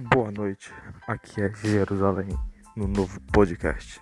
Boa noite, aqui é Jerusalém no novo podcast.